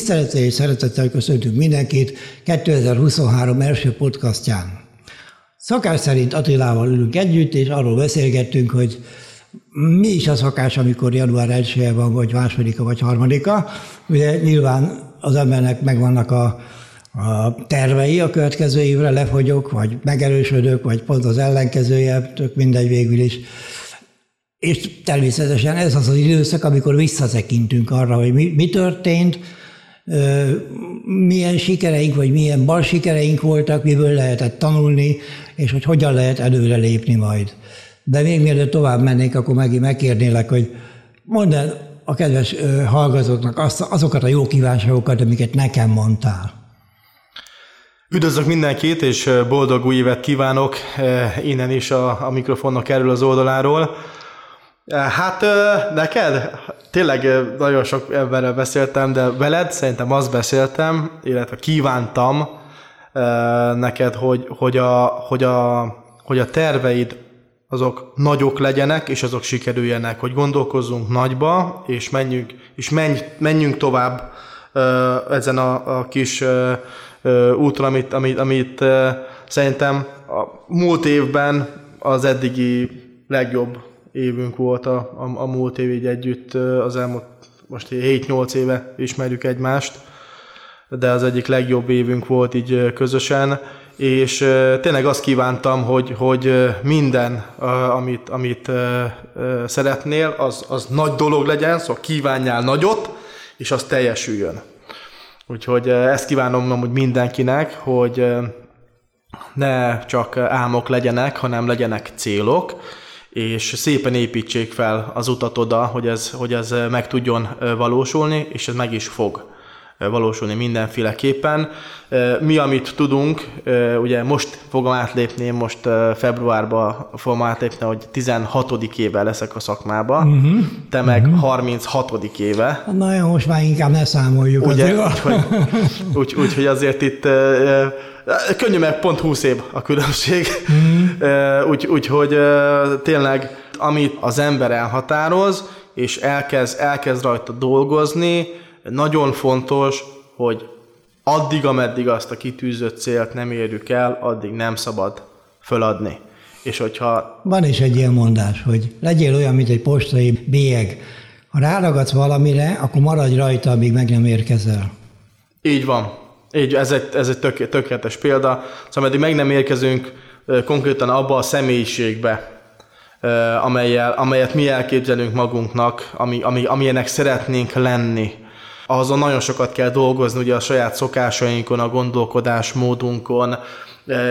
Tisztelettel és szeretettel köszöntünk mindenkit 2023 első podcastján. Szakás szerint Attilával ülünk együtt, és arról beszélgettünk, hogy mi is a szakás, amikor január 1 van, vagy másodika, vagy harmadika. Ugye nyilván az embernek megvannak a, a tervei a következő évre, lefogyok, vagy megerősödök, vagy pont az ellenkezője, tök mindegy végül is. És természetesen ez az az időszak, amikor visszatekintünk arra, hogy mi, mi történt, milyen sikereink, vagy milyen bal sikereink voltak, miből lehetett tanulni, és hogy hogyan lehet előre lépni majd. De még mielőtt tovább mennék, akkor megint megkérnélek, hogy mondd el a kedves hallgatóknak azt, azokat a jó kívánságokat, amiket nekem mondtál. Üdvözlök mindenkit, és boldog új évet kívánok innen is a, a mikrofonnak erről az oldaláról. Hát neked? Tényleg nagyon sok emberrel beszéltem, de veled szerintem azt beszéltem, illetve kívántam neked, hogy, hogy, a, hogy, a, hogy a terveid azok nagyok legyenek, és azok sikerüljenek, hogy gondolkozzunk nagyba, és menjünk, és menj, menjünk tovább ezen a, a kis úton, amit, amit, amit szerintem a múlt évben az eddigi legjobb évünk volt a, a, a múlt év így együtt, az elmúlt most 7-8 éve ismerjük egymást, de az egyik legjobb évünk volt így közösen, és tényleg azt kívántam, hogy, hogy minden, amit, amit szeretnél, az, az nagy dolog legyen, szóval kívánjál nagyot, és az teljesüljön. Úgyhogy ezt kívánom amúgy mindenkinek, hogy ne csak álmok legyenek, hanem legyenek célok, és szépen építsék fel az utat oda, hogy ez, hogy ez meg tudjon valósulni, és ez meg is fog valósulni mindenféleképpen. Mi, amit tudunk, ugye most fogom átlépni, most februárban fogom átlépni, hogy 16. éve leszek a szakmába, uh-huh. te meg uh-huh. 36. éve. Na jó, most már inkább ne számoljuk. Ugye, úgyhogy úgy, úgy, hogy azért itt könnyű, mert pont 20 év a különbség. Uh-huh. Úgy, úgyhogy tényleg, amit az ember elhatároz, és elkezd, elkezd rajta dolgozni, nagyon fontos, hogy addig, ameddig azt a kitűzött célt nem érjük el, addig nem szabad föladni. És hogyha... Van is egy ilyen mondás, hogy legyél olyan, mint egy postai bélyeg. Ha ráragadsz valamire, akkor maradj rajta, amíg meg nem érkezel. Így van. Így, ez egy, ez egy tök, tökéletes példa. Szóval eddig meg nem érkezünk konkrétan abba a személyiségbe, amelyel, amelyet mi elképzelünk magunknak, ami, ami, amilyenek szeretnénk lenni azon nagyon sokat kell dolgozni, ugye a saját szokásainkon, a gondolkodásmódunkon,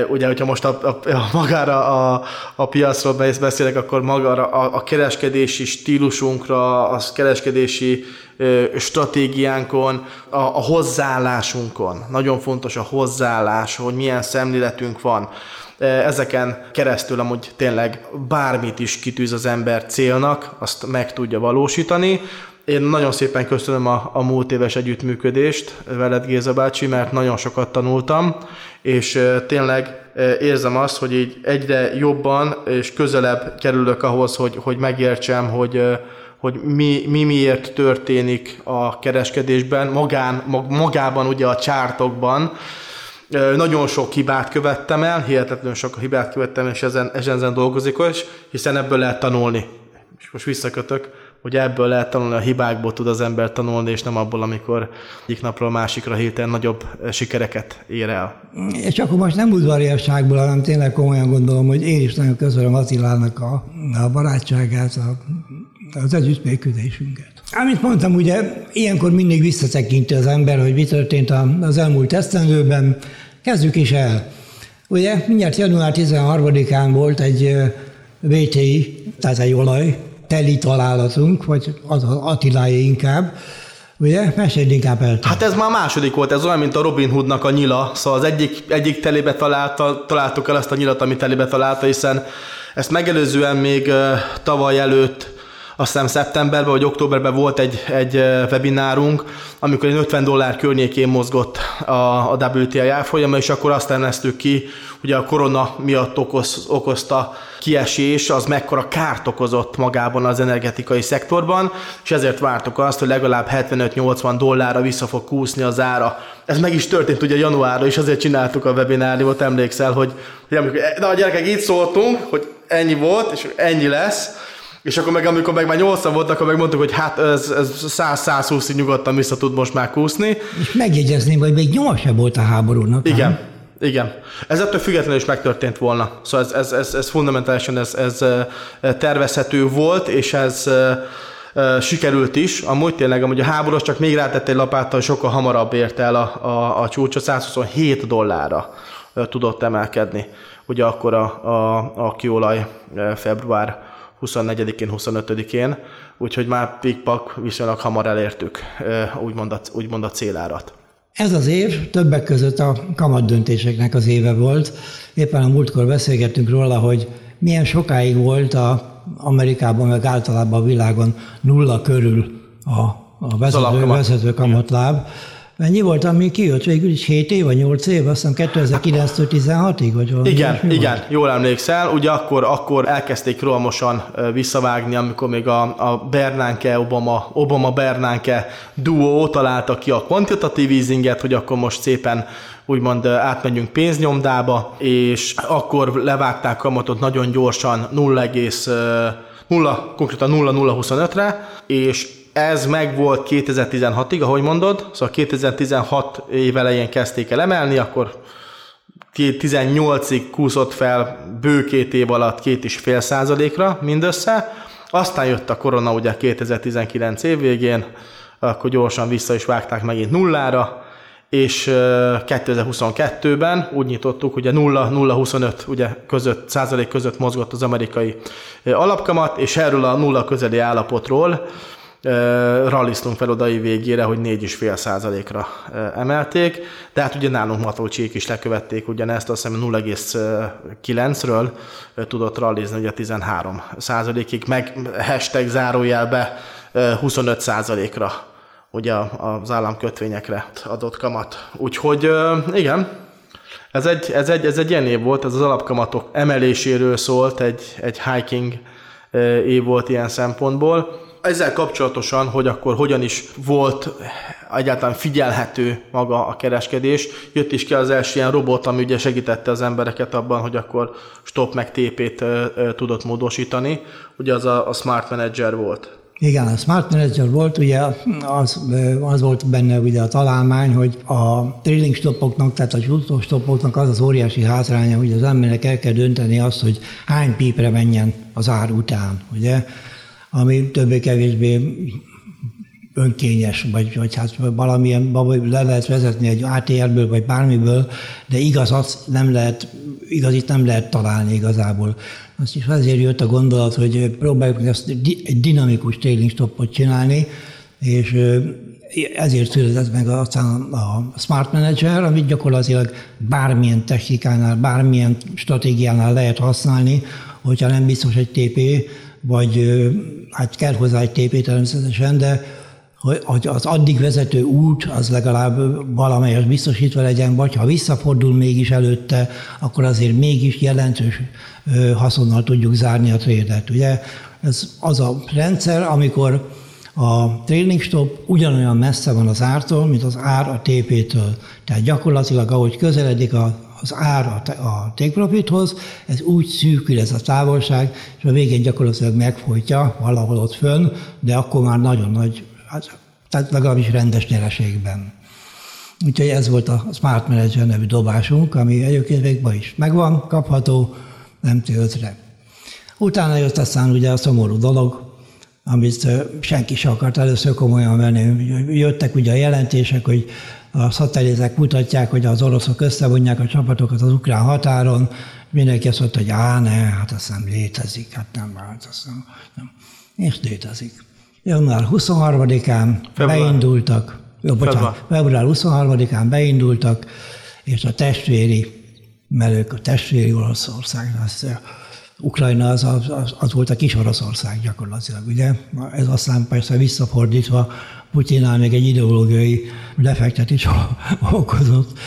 ugye, hogyha most a, a, a magára a, a piacról beszélek, akkor magára a, a kereskedési stílusunkra, a kereskedési ö, stratégiánkon, a, a hozzáállásunkon. Nagyon fontos a hozzáállás, hogy milyen szemléletünk van. Ezeken keresztül amúgy tényleg bármit is kitűz az ember célnak, azt meg tudja valósítani. Én nagyon szépen köszönöm a, a múlt éves együttműködést veled Géza bácsi, mert nagyon sokat tanultam, és tényleg érzem azt, hogy így egyre jobban és közelebb kerülök ahhoz, hogy, hogy megértsem, hogy, hogy mi, mi miért történik a kereskedésben, magán, magában ugye a csártokban. Nagyon sok hibát követtem el, hihetetlenül sok hibát követtem, és ezen, ezen dolgozik, hiszen ebből lehet tanulni. És most visszakötök hogy ebből lehet tanulni, a hibákból tud az ember tanulni, és nem abból, amikor egyik napról másikra héten nagyobb eh, sikereket ér el. És akkor most nem udvariasságból, hanem tényleg komolyan gondolom, hogy én is nagyon köszönöm Attilának a, a barátságát, a, az együttműködésünket. Amit mondtam, ugye ilyenkor mindig visszatekintő az ember, hogy mi történt az elmúlt esztendőben. Kezdjük is el. Ugye mindjárt január 13-án volt egy VTI, tehát egy olaj teli találatunk, vagy az Attiláé inkább, Ugye? Meséld inkább el. Hát ez már második volt, ez olyan, mint a Robin Hoodnak a nyila. Szóval az egyik, egyik telébe találta, találtuk el ezt a nyilat, amit telébe találta, hiszen ezt megelőzően még tavaly előtt azt hiszem szeptemberben vagy októberben volt egy, egy webinárunk, amikor egy 50 dollár környékén mozgott a, a WTI árfolyama, és akkor azt emleztük ki, hogy a korona miatt okoz, okozta kiesés, az mekkora kárt okozott magában az energetikai szektorban, és ezért vártuk azt, hogy legalább 75-80 dollárra vissza fog kúszni az ára. Ez meg is történt ugye januárra, és azért csináltuk a webinárniót, emlékszel, hogy, hogy amikor, de a gyerekek így szóltunk, hogy ennyi volt, és ennyi lesz, és akkor meg amikor meg már 80 volt, akkor megmondtuk, hogy hát ez, ez 100-120-ig nyugodtan vissza tud most már kúszni. És megjegyezném, hogy még nyoma sem volt a háborúnak. Igen. Nem? Igen. Ez ettől függetlenül is megtörtént volna. Szóval ez, ez, ez, ez fundamentálisan ez, ez tervezhető volt, és ez sikerült is. Amúgy tényleg, amúgy a háborús csak még rátett egy lapáttal, sokkal hamarabb ért el a, a, a csúcsot, 127 dollárra tudott emelkedni. Ugye akkor a, a, a kiolaj február 24-én, 25-én, úgyhogy már pikpak viszonylag hamar elértük úgymond a, úgymond a célárat. Ez az év többek között a kamat döntéseknek az éve volt. Éppen a múltkor beszélgettünk róla, hogy milyen sokáig volt a Amerikában, meg általában a világon nulla körül a, a vezető, vezető kamatláb. Mennyi volt, ami kijött végül is 7 év, vagy 8 év, azt hiszem 2009-től 16-ig, vagy valami Igen, igen, volt? jól emlékszel. Ugye akkor, akkor elkezdték rohamosan visszavágni, amikor még a, a Bernanke, Obama, Obama Bernanke duó találta ki a quantitative easinget, hogy akkor most szépen úgymond átmegyünk pénznyomdába, és akkor levágták kamatot nagyon gyorsan 0, 0 konkrétan 0,025-re, és ez meg volt 2016-ig, ahogy mondod, szóval 2016 év elején kezdték el emelni, akkor 18-ig kúszott fel bő két év alatt két és fél százalékra mindössze, aztán jött a korona ugye 2019 év végén, akkor gyorsan vissza is vágták megint nullára, és 2022-ben úgy nyitottuk, ugye 0-0-25 ugye között, százalék között mozgott az amerikai alapkamat, és erről a nulla közeli állapotról ralliztunk fel odai végére, hogy 4,5 százalékra emelték, de hát ugye nálunk Matolcsék is lekövették ugyanezt, azt hiszem 0,9-ről tudott rallizni ugye 13 százalékig, meg hashtag zárójelbe 25 százalékra ugye az államkötvényekre adott kamat. Úgyhogy igen, ez egy, ez egy, ez egy ilyen év volt, ez az alapkamatok emeléséről szólt, egy, egy hiking év volt ilyen szempontból ezzel kapcsolatosan, hogy akkor hogyan is volt egyáltalán figyelhető maga a kereskedés, jött is ki az első ilyen robot, ami ugye segítette az embereket abban, hogy akkor stop meg TP-t tudott módosítani. Ugye az a, a Smart Manager volt. Igen, a Smart Manager volt, ugye az, az volt benne ugye a találmány, hogy a trailing stopoknak, tehát a jutó stopoknak az az óriási hátránya, hogy az embernek el kell dönteni azt, hogy hány pípre menjen az ár után, ugye? Ami többé-kevésbé önkényes, vagy, vagy hát valamilyen, le lehet vezetni egy ATR-ből, vagy bármiből, de igaz, azt nem lehet, igaz, itt nem lehet találni igazából. Azt is azért jött a gondolat, hogy próbáljuk ezt egy dinamikus tailing stopot csinálni, és ezért született meg aztán a Smart Manager, amit gyakorlatilag bármilyen technikánál, bármilyen stratégiánál lehet használni, hogyha nem biztos egy TP, vagy hát kell hozzá egy TP természetesen, de hogy az addig vezető út az legalább valamelyes biztosítva legyen, vagy ha visszafordul mégis előtte, akkor azért mégis jelentős haszonnal tudjuk zárni a trédet. Ugye ez az a rendszer, amikor a trailing stop ugyanolyan messze van az ártól, mint az ár a TP-től. Tehát gyakorlatilag, ahogy közeledik a az ár a, a take profithoz, ez úgy szűkül ez a távolság, és a végén gyakorlatilag megfolytja valahol ott fönn, de akkor már nagyon nagy, hát, tehát legalábbis rendes nyereségben. Úgyhogy ez volt a Smart Manager nevű dobásunk, ami egyébként végben is megvan, kapható, nem töltre. Utána jött aztán ugye a szomorú dolog, amit senki sem akart először komolyan venni. Jöttek ugye a jelentések, hogy a szatellitek mutatják, hogy az oroszok összevonják a csapatokat az ukrán határon, mindenki azt mondta, hogy á, ne, hát azt nem létezik, hát nem, hát azt nem, nem. És létezik. Január 23-án beindultak, jó, bocsánat, február 23-án beindultak, és a testvéri melők, a testvéri Oroszország, azt Ukrajna az, az, az volt a kis Oroszország gyakorlatilag, ugye? Ez aztán persze visszafordítva Putyinál még egy ideológiai is okozott.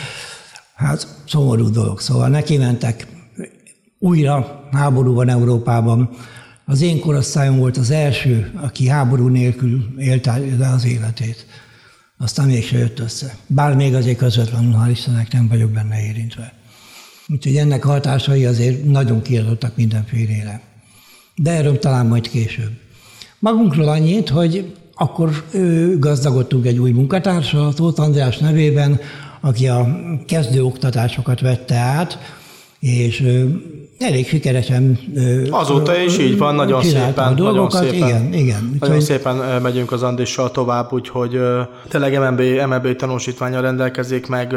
Hát szomorú dolog. Szóval neki mentek újra háború van Európában. Az én korosztályom volt az első, aki háború nélkül élte az életét. Aztán mégsem jött össze. Bár még azért közvetlenül, hál' Istennek nem vagyok benne érintve. Úgyhogy ennek hatásai azért nagyon kiadottak mindenfélére. De erről talán majd később. Magunkról annyit, hogy akkor gazdagodtunk egy új munkatársal, Tóth András nevében, aki a kezdő oktatásokat vette át, és elég sikeresen Azóta is így van, nagyon szépen, dolgokat, nagyon szépen, igen, igen. Nagyon úgy, szépen megyünk az Andissal tovább, úgyhogy tényleg MNB, MNB tanúsítványa rendelkezik, meg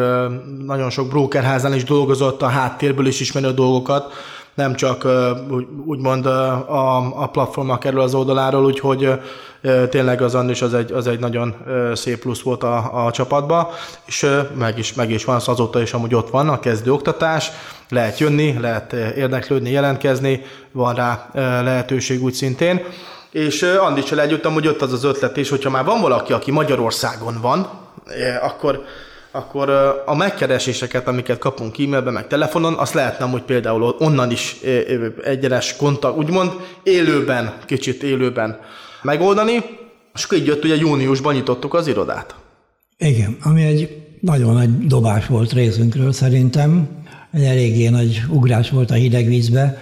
nagyon sok brokerházán is dolgozott, a háttérből is ismeri a dolgokat, nem csak úgymond a, a platformnak kerül az oldaláról, úgyhogy tényleg az Andis az egy, az egy nagyon szép plusz volt a, a csapatba, és meg is, meg is van, az azóta is amúgy ott van a kezdőoktatás, lehet jönni, lehet érdeklődni, jelentkezni, van rá lehetőség úgy szintén. És Andissal együtt amúgy ott az az ötlet is, hogyha már van valaki, aki Magyarországon van, akkor akkor a megkereséseket, amiket kapunk e-mailben, meg telefonon, azt lehetne hogy például onnan is egyenes kontakt, úgymond élőben, kicsit élőben megoldani, és akkor így jött, a júniusban nyitottuk az irodát. Igen, ami egy nagyon nagy dobás volt részünkről szerintem, egy eléggé nagy ugrás volt a hideg vízbe,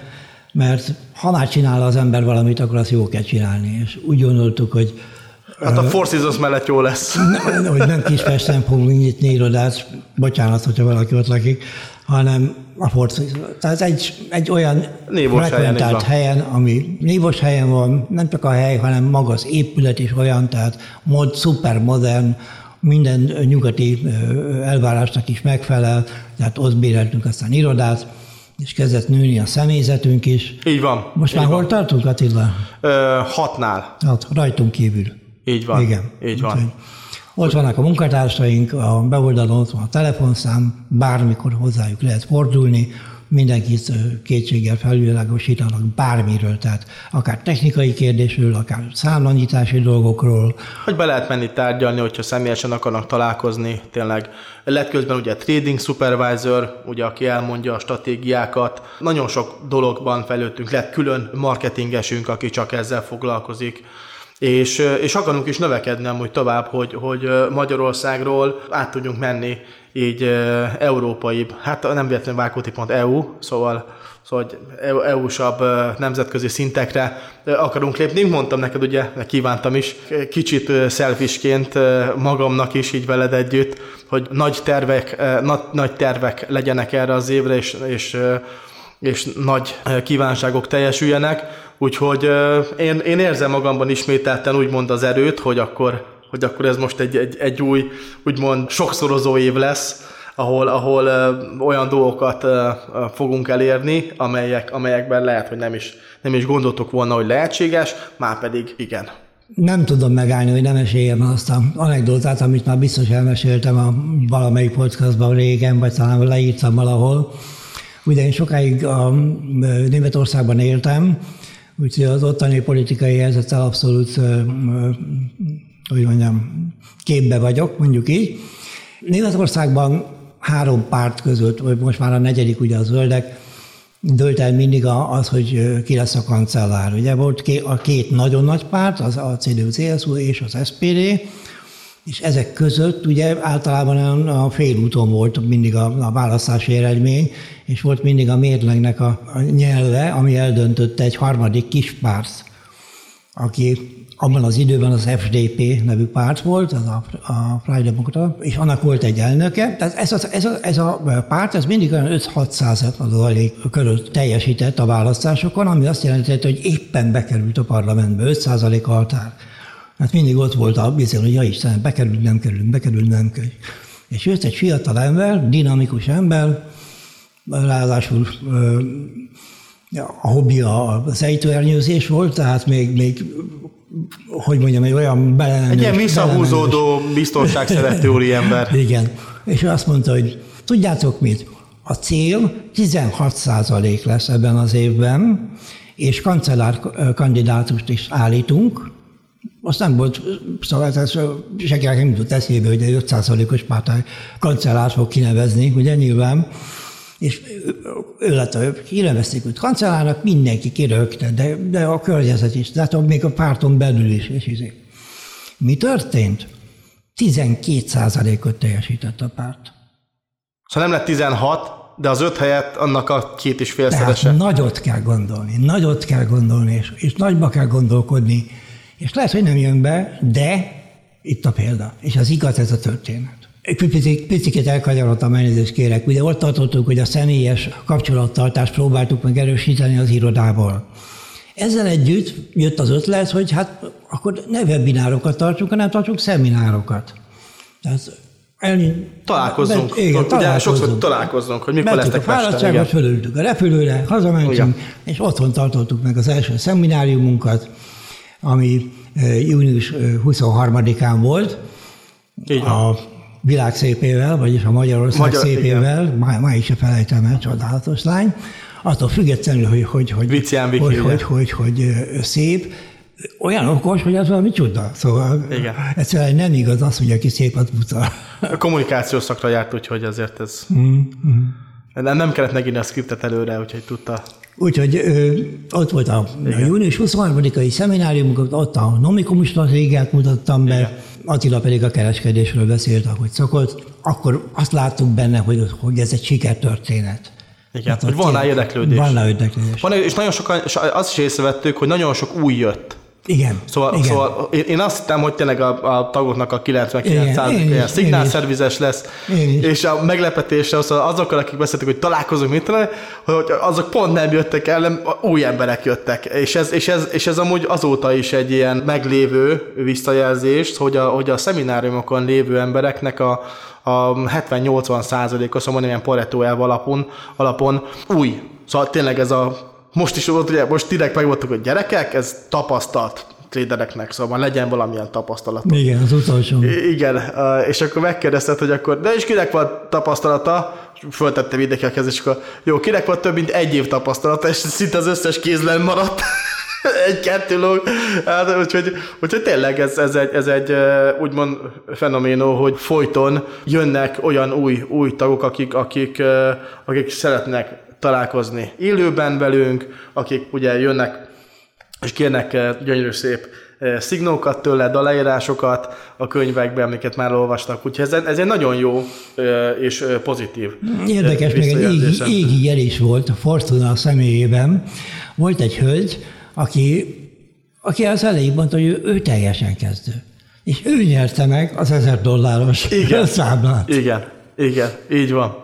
mert ha már csinál az ember valamit, akkor azt jó kell csinálni. És úgy gondoltuk, hogy Hát a Four Seasons mellett jó lesz. Ne, hogy nem Kispesten fogunk nyitni irodát, bocsánat, hogyha valaki ott lakik, hanem a Four Seasons. Tehát egy, egy olyan névos helyen, helyen, ami névos helyen van, nem csak a hely, hanem maga az épület is olyan, tehát mod, szuper modern, minden nyugati elvárásnak is megfelel, tehát ott béreltünk aztán irodát, és kezdett nőni a személyzetünk is. Így van. Most már hol tartunk, Attila? Ö, hatnál. Hát, rajtunk kívül. Így van. Igen. Így van. Úgyhogy ott vannak a munkatársaink, a beoldalon ott van a telefonszám, bármikor hozzájuk lehet fordulni, mindenkit kétséggel felvilágosítanak bármiről, tehát akár technikai kérdésről, akár számlanyítási dolgokról. Hogy be lehet menni tárgyalni, hogyha személyesen akarnak találkozni, tényleg. Lett közben ugye trading supervisor, ugye, aki elmondja a stratégiákat. Nagyon sok dologban fejlődtünk, lett külön marketingesünk, aki csak ezzel foglalkozik és, és akarunk is növekedni amúgy tovább, hogy, hogy Magyarországról át tudjunk menni így európai, hát nem véletlenül Vákóti.eu, szóval szóval EU-sabb nemzetközi szintekre akarunk lépni. Mondtam neked, ugye, kívántam is, kicsit szelfisként magamnak is így veled együtt, hogy nagy tervek, nagy, nagy tervek legyenek erre az évre, és, és, és nagy kívánságok teljesüljenek Úgyhogy én, én érzem magamban ismételten úgymond az erőt, hogy akkor, hogy akkor ez most egy, egy, egy új, úgymond sokszorozó év lesz, ahol, ahol olyan dolgokat fogunk elérni, amelyek, amelyekben lehet, hogy nem is, nem is gondoltuk volna, hogy lehetséges, már pedig igen. Nem tudom megállni, hogy nem meséljem azt a anekdotát, amit már biztos elmeséltem a valamelyik podcastban régen, vagy talán leírtam valahol. Ugye én sokáig a Németországban éltem, Úgyhogy az ottani politikai helyzettel abszolút, hogy mondjam, képbe vagyok, mondjuk így. Németországban három párt között, vagy most már a negyedik ugye a zöldek, dölt el mindig az, hogy ki lesz a kancellár. Ugye volt a két nagyon nagy párt, az a CDU-CSU és az SPD, és ezek között ugye általában a félúton volt mindig a, a választási eredmény, és volt mindig a mérlegnek a, a nyelve, ami eldöntötte egy harmadik kis párt, aki abban az időben az FDP nevű párt volt, az a, a Freie Demokrata, és annak volt egy elnöke. Tehát ez a, ez a, ez a párt, ez mindig olyan 5-6 század körül teljesített a választásokon, ami azt jelentette, hogy éppen bekerült a parlamentbe, 5 a határ. Hát mindig ott volt a bizony, hogy ja Istenem, bekerül, nem kerül, bekerül, nem kerül. És jött egy fiatal ember, dinamikus ember, ráadásul a hobbija az ejtőernyőzés volt, tehát még, még hogy mondjam, egy olyan belemenő... Egy ilyen visszahúzódó, biztonságszerető úri ember. Igen. És ő azt mondta, hogy tudjátok mit, A cél 16% lesz ebben az évben, és kancellár kandidátust is állítunk. Azt nem volt, szóval ez senkinek nem jutott eszébe, hogy egy 5%-os pártály kancellárt fog kinevezni, ugye nyilván és ő lett a kinevezték őt kancellárnak, mindenki kirögte, de, de a környezet is, de még a párton belül is. És izé. Mi történt? 12 ot teljesített a párt. Szóval nem lett 16, de az öt helyett annak a két és félszerese. Tehát nagyot kell gondolni, nagyot kell gondolni, és, és nagyba kell gondolkodni, és lehet, hogy nem jön be, de itt a példa, és az igaz ez a történet. Egy picit, picit elkanyarodtam, elnézést kérek. Ugye ott tartottuk, hogy a személyes kapcsolattartást próbáltuk meg erősíteni az irodából. Ezzel együtt jött az ötlet, hogy hát akkor ne webinárokat tartsunk, hanem tartsunk szeminárokat. Tehát el, találkozzunk. Be, igen, Ugye sokszor találkozzunk, hogy mikor lesznek a fáradtságot, fölültük a repülőre, hazamentünk, igen. és otthon tartottuk meg az első szemináriumunkat, ami június 23-án volt, Így a világ szépével, vagyis a Magyarország Magyar, szépével, igen. má, máig se felejtem el, csodálatos lány, attól függetlenül, hogy hogy, hogy, Vicián, hogy, hogy, hogy, hogy, hogy, szép, olyan okos, hogy ez valami csoda Szóval Igen. egyszerűen nem igaz az, hogy aki szép, az buta. A kommunikációs szakra járt, úgyhogy azért ez... Mm, mm. Nem, nem kellett megírni a skriptet előre, úgyhogy tudta Úgyhogy ö, ott volt a, a június 23-ai szeminárium, ott a nomikum stratégiát mutattam be, Igen. Attila pedig a kereskedésről beszélt, ahogy szokott. Akkor azt láttuk benne, hogy, hogy ez egy sikertörténet. Igen, hát hogy van rá érdeklődés. Van rá érdeklődés. Van, és nagyon sokan, és azt is észrevettük, hogy nagyon sok új jött. Igen. Szóval, igen. szóval én azt hittem, hogy tényleg a, a tagoknak a 99%-a szignálszervizes lesz, és a meglepetése az, azokkal, akik beszéltek, hogy találkozunk, mit hogy azok pont nem jöttek el, új emberek jöttek. És ez, és, ez, és ez amúgy azóta is egy ilyen meglévő visszajelzés, hogy a, hogy a szemináriumokon lévő embereknek a, a 70-80 százaléka, szóval ilyen Pareto elv alapon, alapon új. Szóval tényleg ez a most is volt, ugye, most direkt megvoltak, hogy gyerekek, ez tapasztalt tradereknek, szóval legyen valamilyen tapasztalat. Igen, az utolsó. Igen, és akkor megkérdezted, hogy akkor, de és kinek van tapasztalata? Föltette mindenki a kezét, és akkor jó, kinek van több mint egy év tapasztalata, és szinte az összes kézlen maradt. egy-kettő lóg. Hát, úgyhogy, úgyhogy tényleg ez, ez, egy, ez egy úgymond fenoménó, hogy folyton jönnek olyan új, új tagok, akik, akik, akik szeretnek találkozni élőben velünk, akik ugye jönnek és kérnek eh, gyönyörű szép eh, szignókat tőle, daleírásokat a könyvekben, amiket már olvastak. Úgyhogy ez, ez egy nagyon jó eh, és pozitív Érdekes, még egy égi, égi jel is volt a Fortuna személyében. Volt egy hölgy, aki, aki az elején mondta, hogy ő, ő teljesen kezdő. És ő nyerte meg az ezer dolláros igen, számlát. Igen, igen, így van.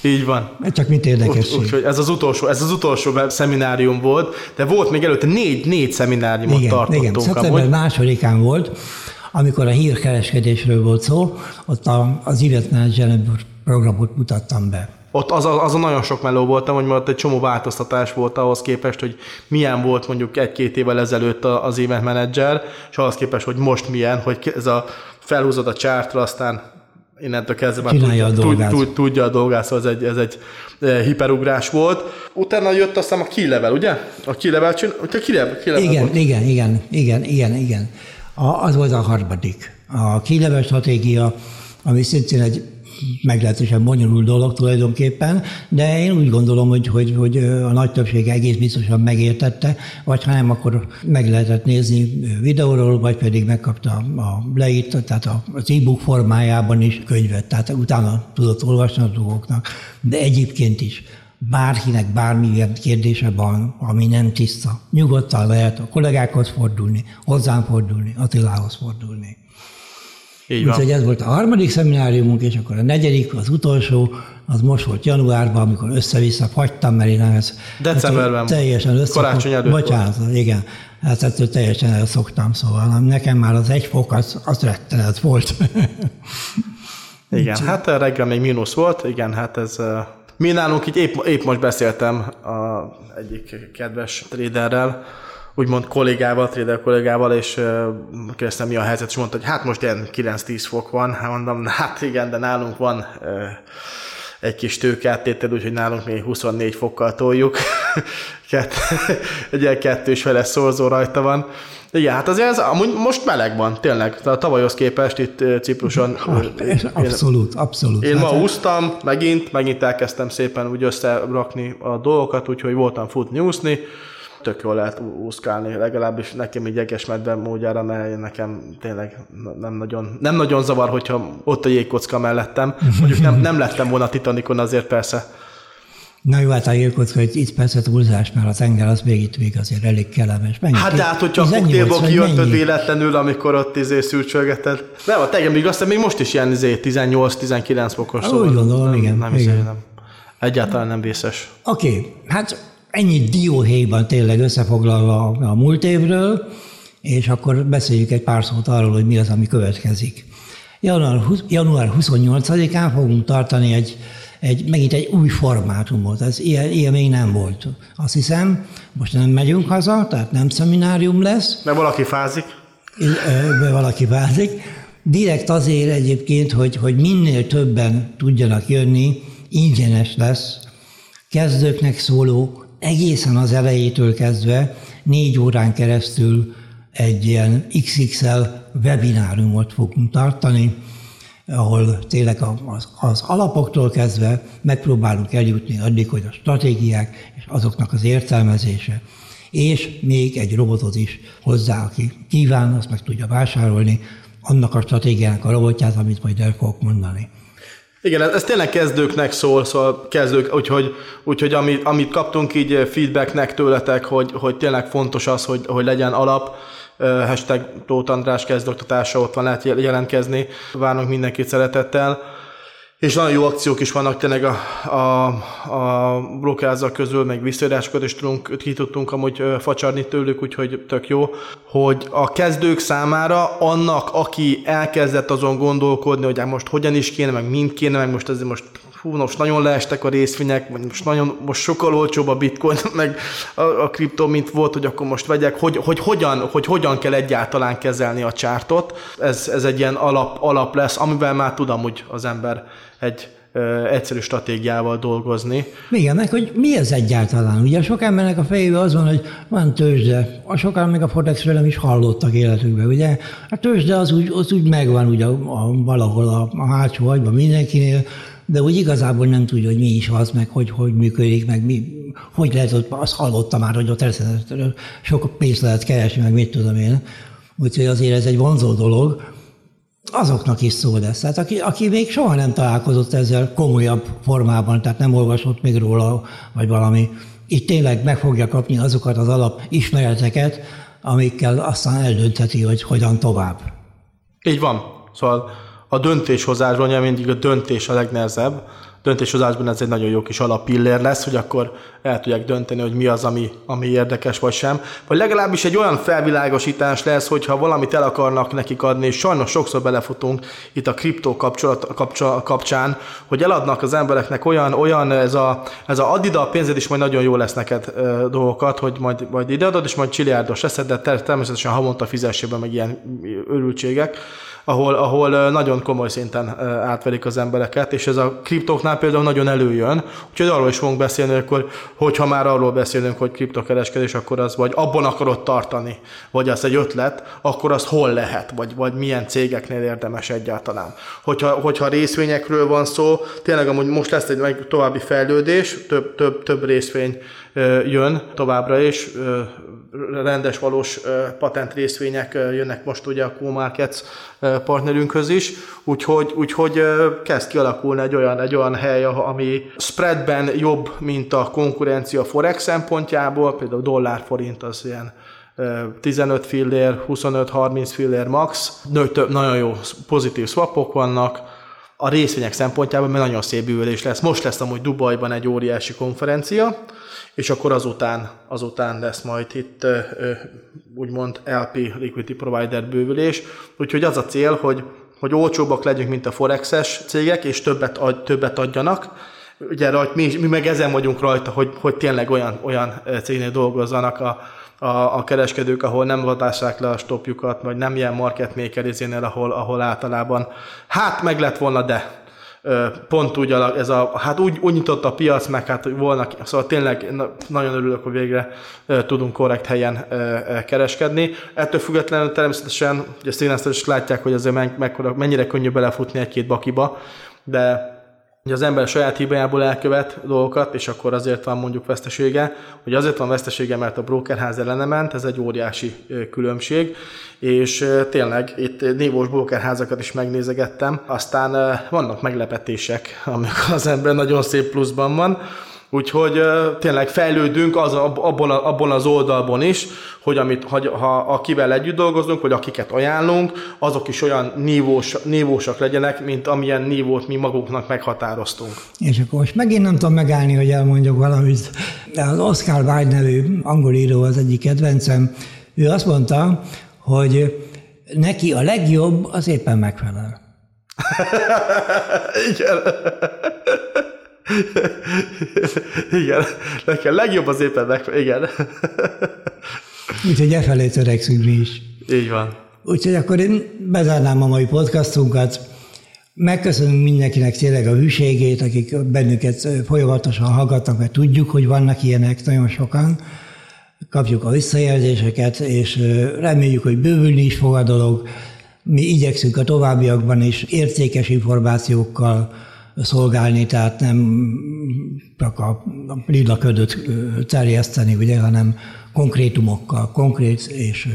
Így van. Csak mint érdekesség. Úgy, úgy, ez az utolsó, ez az utolsó szeminárium volt, de volt még előtte négy, négy szemináriumot igen, tartottunk. Igen, szeptember másodikán volt, amikor a hírkereskedésről volt szó, ott a, az Event programot mutattam be. Ott az, az, azon nagyon sok meló voltam, hogy ott egy csomó változtatás volt ahhoz képest, hogy milyen volt mondjuk egy-két évvel ezelőtt az event manager, és ahhoz képest, hogy most milyen, hogy ez a felhúzod a csártra, aztán innentől kezdve már tudja a, dolgát. Tud, tudja a dolgát, szóval ez egy, ez egy eh, hiperugrás volt. Utána jött aztán a key level, ugye? A key level, csin... a key level, key level igen, volt. igen, igen, igen, igen, igen. A, az volt a harmadik. A key level stratégia, ami szintén egy meglehetősen bonyolult dolog tulajdonképpen, de én úgy gondolom, hogy, hogy, hogy a nagy többség egész biztosan megértette, vagy ha nem, akkor meg lehetett nézni videóról, vagy pedig megkapta a leírt, tehát az e-book formájában is könyvet, tehát utána tudott olvasni a dolgoknak, de egyébként is bárkinek bármilyen kérdése van, ami nem tiszta, nyugodtan lehet a kollégákhoz fordulni, hozzám fordulni, Attilához fordulni. Így van. Úgyhogy ez volt a harmadik szemináriumunk, és akkor a negyedik, az utolsó, az most volt januárban, amikor össze-vissza fagytam, mert én ez... Decemberben. Hát, teljesen össze. Karácsony előtt Bocsánat, volt. igen. Hát ettől teljesen elszoktam, szóval nekem már az egy fok, az, az rettenet volt. igen, hát reggel még mínusz volt, igen, hát ez... Mi nálunk így épp, épp most beszéltem a egyik kedves traderrel, úgymond kollégával, trader kollégával, és kérdeztem, mi a helyzet, és mondta, hogy hát most ilyen 9-10 fok van. Hát mondom, hát igen, de nálunk van egy kis tőkeáttétel, úgyhogy nálunk még 24 fokkal toljuk. egy ilyen kettős fele szorzó rajta van. Igen, hát azért ez amúgy most meleg van, tényleg. A tavalyhoz képest itt Cipruson. Hát, abszolút, abszolút. Én hát, ma úsztam, megint, megint elkezdtem szépen úgy összerakni a dolgokat, úgyhogy voltam futni, úszni tök jól lehet úszkálni, legalábbis nekem egy jegesmedben módjára, mert nekem tényleg nem nagyon, nem nagyon zavar, hogyha ott a jégkocka mellettem. Mondjuk nem, nem lettem volna Titanicon azért persze. Na jó, hát a jégkocka, hogy itt persze túlzás, mert a tenger az még itt még azért elég kellemes. Mennyi? Hát de hát, hogyha a koktélból kijöttöd véletlenül, amikor ott izé szűrcsölgeted. Nem, a tenger még azt még most is ilyen izé 18-19 fokos. Szóval úgy gondolom, nem, igen. Nem, igen. nem. Egyáltalán nem vészes. Oké, okay, hát ennyi dióhéjban tényleg összefoglalva a múlt évről, és akkor beszéljük egy pár szót arról, hogy mi az, ami következik. Január, január 28-án fogunk tartani egy, egy, megint egy új formátumot. Ez ilyen, ilyen még nem volt. Azt hiszem, most nem megyünk haza, tehát nem szeminárium lesz. Mert valaki fázik. Mert valaki fázik. Direkt azért egyébként, hogy, hogy minél többen tudjanak jönni, ingyenes lesz, kezdőknek szóló egészen az elejétől kezdve négy órán keresztül egy ilyen XXL webináriumot fogunk tartani, ahol tényleg az, az alapoktól kezdve megpróbálunk eljutni addig, hogy a stratégiák és azoknak az értelmezése, és még egy robotot is hozzá, aki kíván, azt meg tudja vásárolni, annak a stratégiának a robotját, amit majd el fogok mondani. Igen, ez, ez tényleg kezdőknek szól, szóval kezdők, úgyhogy, úgyhogy amit, amit kaptunk így feedbacknek tőletek, hogy, hogy tényleg fontos az, hogy, hogy legyen alap, hashtag Tóth András kezdoktatása, ott van lehet jelentkezni, várunk mindenkit szeretettel. És nagyon jó akciók is vannak tényleg a, a, a blokkázzak közül, meg visszaírásokat is tudunk, ki tudtunk amúgy facsarni tőlük, úgyhogy tök jó, hogy a kezdők számára annak, aki elkezdett azon gondolkodni, hogy hát most hogyan is kéne, meg mind kéne, meg most ezért most hú, most nagyon leestek a részvények, vagy most nagyon, most sokkal olcsóbb a bitcoin, meg a, a kriptó, mint volt, hogy akkor most vegyek, hogy, hogy, hogyan, hogy hogyan kell egyáltalán kezelni a csártot. Ez, ez egy ilyen alap, alap lesz, amivel már tudom, hogy az ember egy ö, egyszerű stratégiával dolgozni. Igen, meg hogy mi ez egyáltalán? Ugye sok embernek a fejében az van, hogy van tőzsde. A sokan még a Forexről nem is hallottak életükben, ugye? A tőzsde az úgy, az úgy megvan ugye a, a, valahol a, a hátsó agyban mindenkinél, de úgy igazából nem tudja, hogy mi is az, meg hogy, hogy működik, meg mi, hogy lehet ott, azt hallotta már, hogy ott sok pénzt lehet keresni, meg mit tudom én. Úgyhogy azért ez egy vonzó dolog azoknak is szó lesz. Tehát aki, aki még soha nem találkozott ezzel komolyabb formában, tehát nem olvasott még róla, vagy valami, itt tényleg meg fogja kapni azokat az alap ismereteket, amikkel aztán eldöntheti, hogy hogyan tovább. Így van. Szóval a döntéshozásban mindig a döntés a legnehezebb, döntéshozásban ez egy nagyon jó kis alappillér lesz, hogy akkor el tudják dönteni, hogy mi az, ami, ami érdekes vagy sem. Vagy legalábbis egy olyan felvilágosítás lesz, hogyha valamit el akarnak nekik adni, és sajnos sokszor belefutunk itt a kriptó kapcsolat, kapcsol, kapcsán, hogy eladnak az embereknek olyan, olyan ez a, ez a add ide a pénzed is majd nagyon jó lesz neked e, dolgokat, hogy majd, majd ideadod, és majd csiliárdos leszed, de természetesen havonta fizessében meg ilyen örültségek ahol, ahol nagyon komoly szinten átverik az embereket, és ez a kriptóknál például nagyon előjön, úgyhogy arról is fogunk beszélni, akkor, hogyha már arról beszélünk, hogy kriptokereskedés, akkor az vagy abban akarod tartani, vagy az egy ötlet, akkor az hol lehet, vagy, vagy milyen cégeknél érdemes egyáltalán. Hogyha, hogyha részvényekről van szó, tényleg amúgy most lesz egy további fejlődés, több, több, több részvény jön továbbra is, rendes, valós patent részvények jönnek most ugye a Q-Markets partnerünkhöz is, úgyhogy, úgyhogy kezd kialakulni egy olyan, egy olyan hely, ami spreadben jobb, mint a konkurencia forex szempontjából, például dollár-forint az ilyen 15 fillér, 25-30 fillér max, nagyon jó pozitív swapok vannak, a részvények szempontjából, mert nagyon szép bűvölés lesz. Most lesz amúgy Dubajban egy óriási konferencia, és akkor azután, azután lesz majd itt úgymond LP Liquidity Provider bővülés. Úgyhogy az a cél, hogy, hogy olcsóbbak legyünk, mint a Forexes cégek, és többet, ad, többet adjanak. Ugye rajt, mi, mi meg ezen vagyunk rajta, hogy, hogy tényleg olyan, olyan cégnél dolgozzanak a, a, a kereskedők, ahol nem vadássák le a stopjukat, vagy nem ilyen market maker ahol, ahol általában hát meg lett volna, de pont úgy, ez a, hát úgy, úgy nyitott a piac, meg hát volna, szóval tényleg nagyon örülök, hogy végre tudunk korrekt helyen kereskedni. Ettől függetlenül természetesen, ugye a is látják, hogy azért mennyire könnyű belefutni egy-két bakiba, de hogy az ember saját hibájából elkövet dolgokat, és akkor azért van mondjuk vesztesége, hogy azért van vesztesége, mert a brokerház ellene ment, ez egy óriási különbség, és tényleg itt névós brokerházakat is megnézegettem, aztán vannak meglepetések, amikor az ember nagyon szép pluszban van, Úgyhogy tényleg fejlődünk az, abból, abból az oldalban is, hogy amit, ha, ha akivel együtt dolgozunk, vagy akiket ajánlunk, azok is olyan nívós, nívósak legyenek, mint amilyen nívót mi magunknak meghatároztunk. És akkor most megint nem tudom megállni, hogy elmondjak valamit. Az Oscar Wilde nevű angol író az egyik kedvencem, ő azt mondta, hogy neki a legjobb az éppen megfelel. Igen. igen, nekem legjobb az éppen meg... Igen. Úgyhogy e felé törekszünk mi is. Így van. Úgyhogy akkor én bezárnám a mai podcastunkat. Megköszönünk mindenkinek tényleg a hűségét, akik bennünket folyamatosan hallgatnak, mert tudjuk, hogy vannak ilyenek nagyon sokan. Kapjuk a visszajelzéseket, és reméljük, hogy bővülni is fog a dolog. Mi igyekszünk a továbbiakban is értékes információkkal, szolgálni, tehát nem csak a lila ködöt terjeszteni, ugye, hanem konkrétumokkal, konkrét és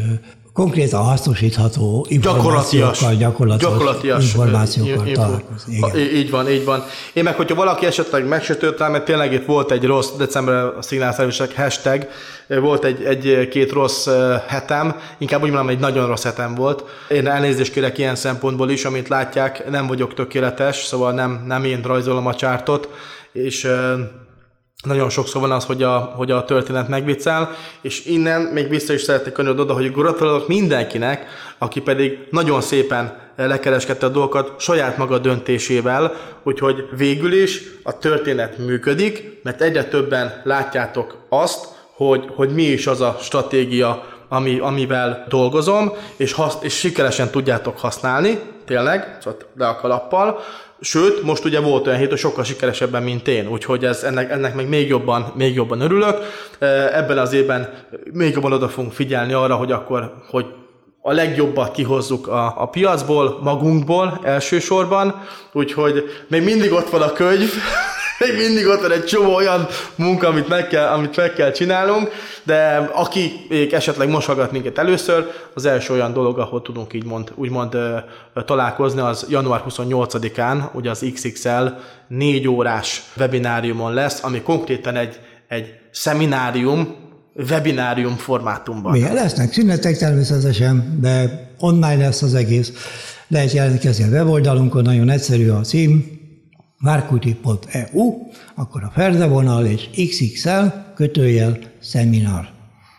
konkrétan hasznosítható információkkal, gyakorlatilag, gyakorlatilag információkkal találkozni. Így van, így van. Én meg, hogyha valaki esetleg megsütött rá, mert tényleg itt volt egy rossz, december a szignálszerűség hashtag, volt egy, egy-két rossz hetem, inkább úgy mondom, egy nagyon rossz hetem volt. Én elnézést kérek ilyen szempontból is, amit látják, nem vagyok tökéletes, szóval nem, nem én rajzolom a csártot, és nagyon sokszor van az, hogy a, hogy a történet megviccel, és innen még vissza is szeretnék könyöröd oda, hogy gratulálok mindenkinek, aki pedig nagyon szépen lekereskedte a dolgokat saját maga döntésével, úgyhogy végül is a történet működik, mert egyre többen látjátok azt, hogy, hogy mi is az a stratégia, ami, amivel dolgozom, és, hasz, és sikeresen tudjátok használni, tényleg, szóval le a kalappal, Sőt, most ugye volt olyan hét, hogy sokkal sikeresebben, mint én, úgyhogy ez, ennek, ennek meg még jobban, még jobban örülök. Ebben az évben még jobban oda fogunk figyelni arra, hogy akkor, hogy a legjobbat kihozzuk a, a piacból, magunkból elsősorban, úgyhogy még mindig ott van a könyv, még mindig ott van egy csomó olyan munka, amit meg kell, amit meg kell csinálnunk, de aki esetleg most hallgat minket először, az első olyan dolog, ahol tudunk így mond, úgymond találkozni, az január 28-án, ugye az XXL négy órás webináriumon lesz, ami konkrétan egy, egy szeminárium, webinárium formátumban. Milyen lesznek szünetek természetesen, de online lesz az egész. Lehet jelentkezni a weboldalunkon, nagyon egyszerű a cím, várkuti.eu, akkor a ferdevonal és XXL kötőjel szeminar.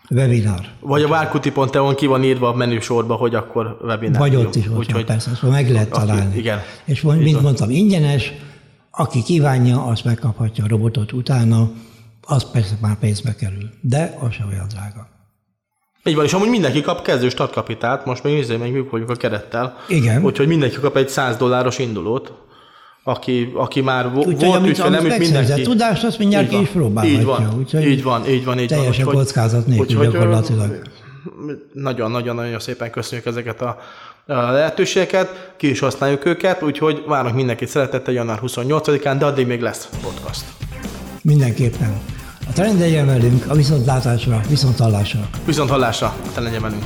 Webinar. Vagy a várkuti.eu-on ki van írva a menüsorba, hogy akkor webinar. Vagy ott is ott Úgy, van, persze, szóval meg lehet találni. Aki, igen. És mint mondtam, ingyenes, aki kívánja, azt megkaphatja a robotot utána, az persze már pénzbe kerül, de az sem olyan drága. Így van, és amúgy mindenki kap kezdő startkapitát, most még nézzük, meg működjük vagyunk a kerettel. Igen. Úgyhogy mindenki kap egy 100 dolláros indulót aki, aki már vo- Úgy, volt ügyfél, nem ügy mindenki. tudást, azt mindjárt ki is próbálhatja. Így van, úgyhogy így van, így van. Így teljesen van. kockázat nélkül úgy, gyakorlatilag. Nagyon-nagyon-nagyon szépen köszönjük ezeket a, lehetőségeket, ki is használjuk őket, úgyhogy várunk mindenkit szeretettel január 28-án, de addig még lesz podcast. Mindenképpen. A trend velünk, a viszontlátásra, viszonthallásra. Viszonthallásra, a trend velünk.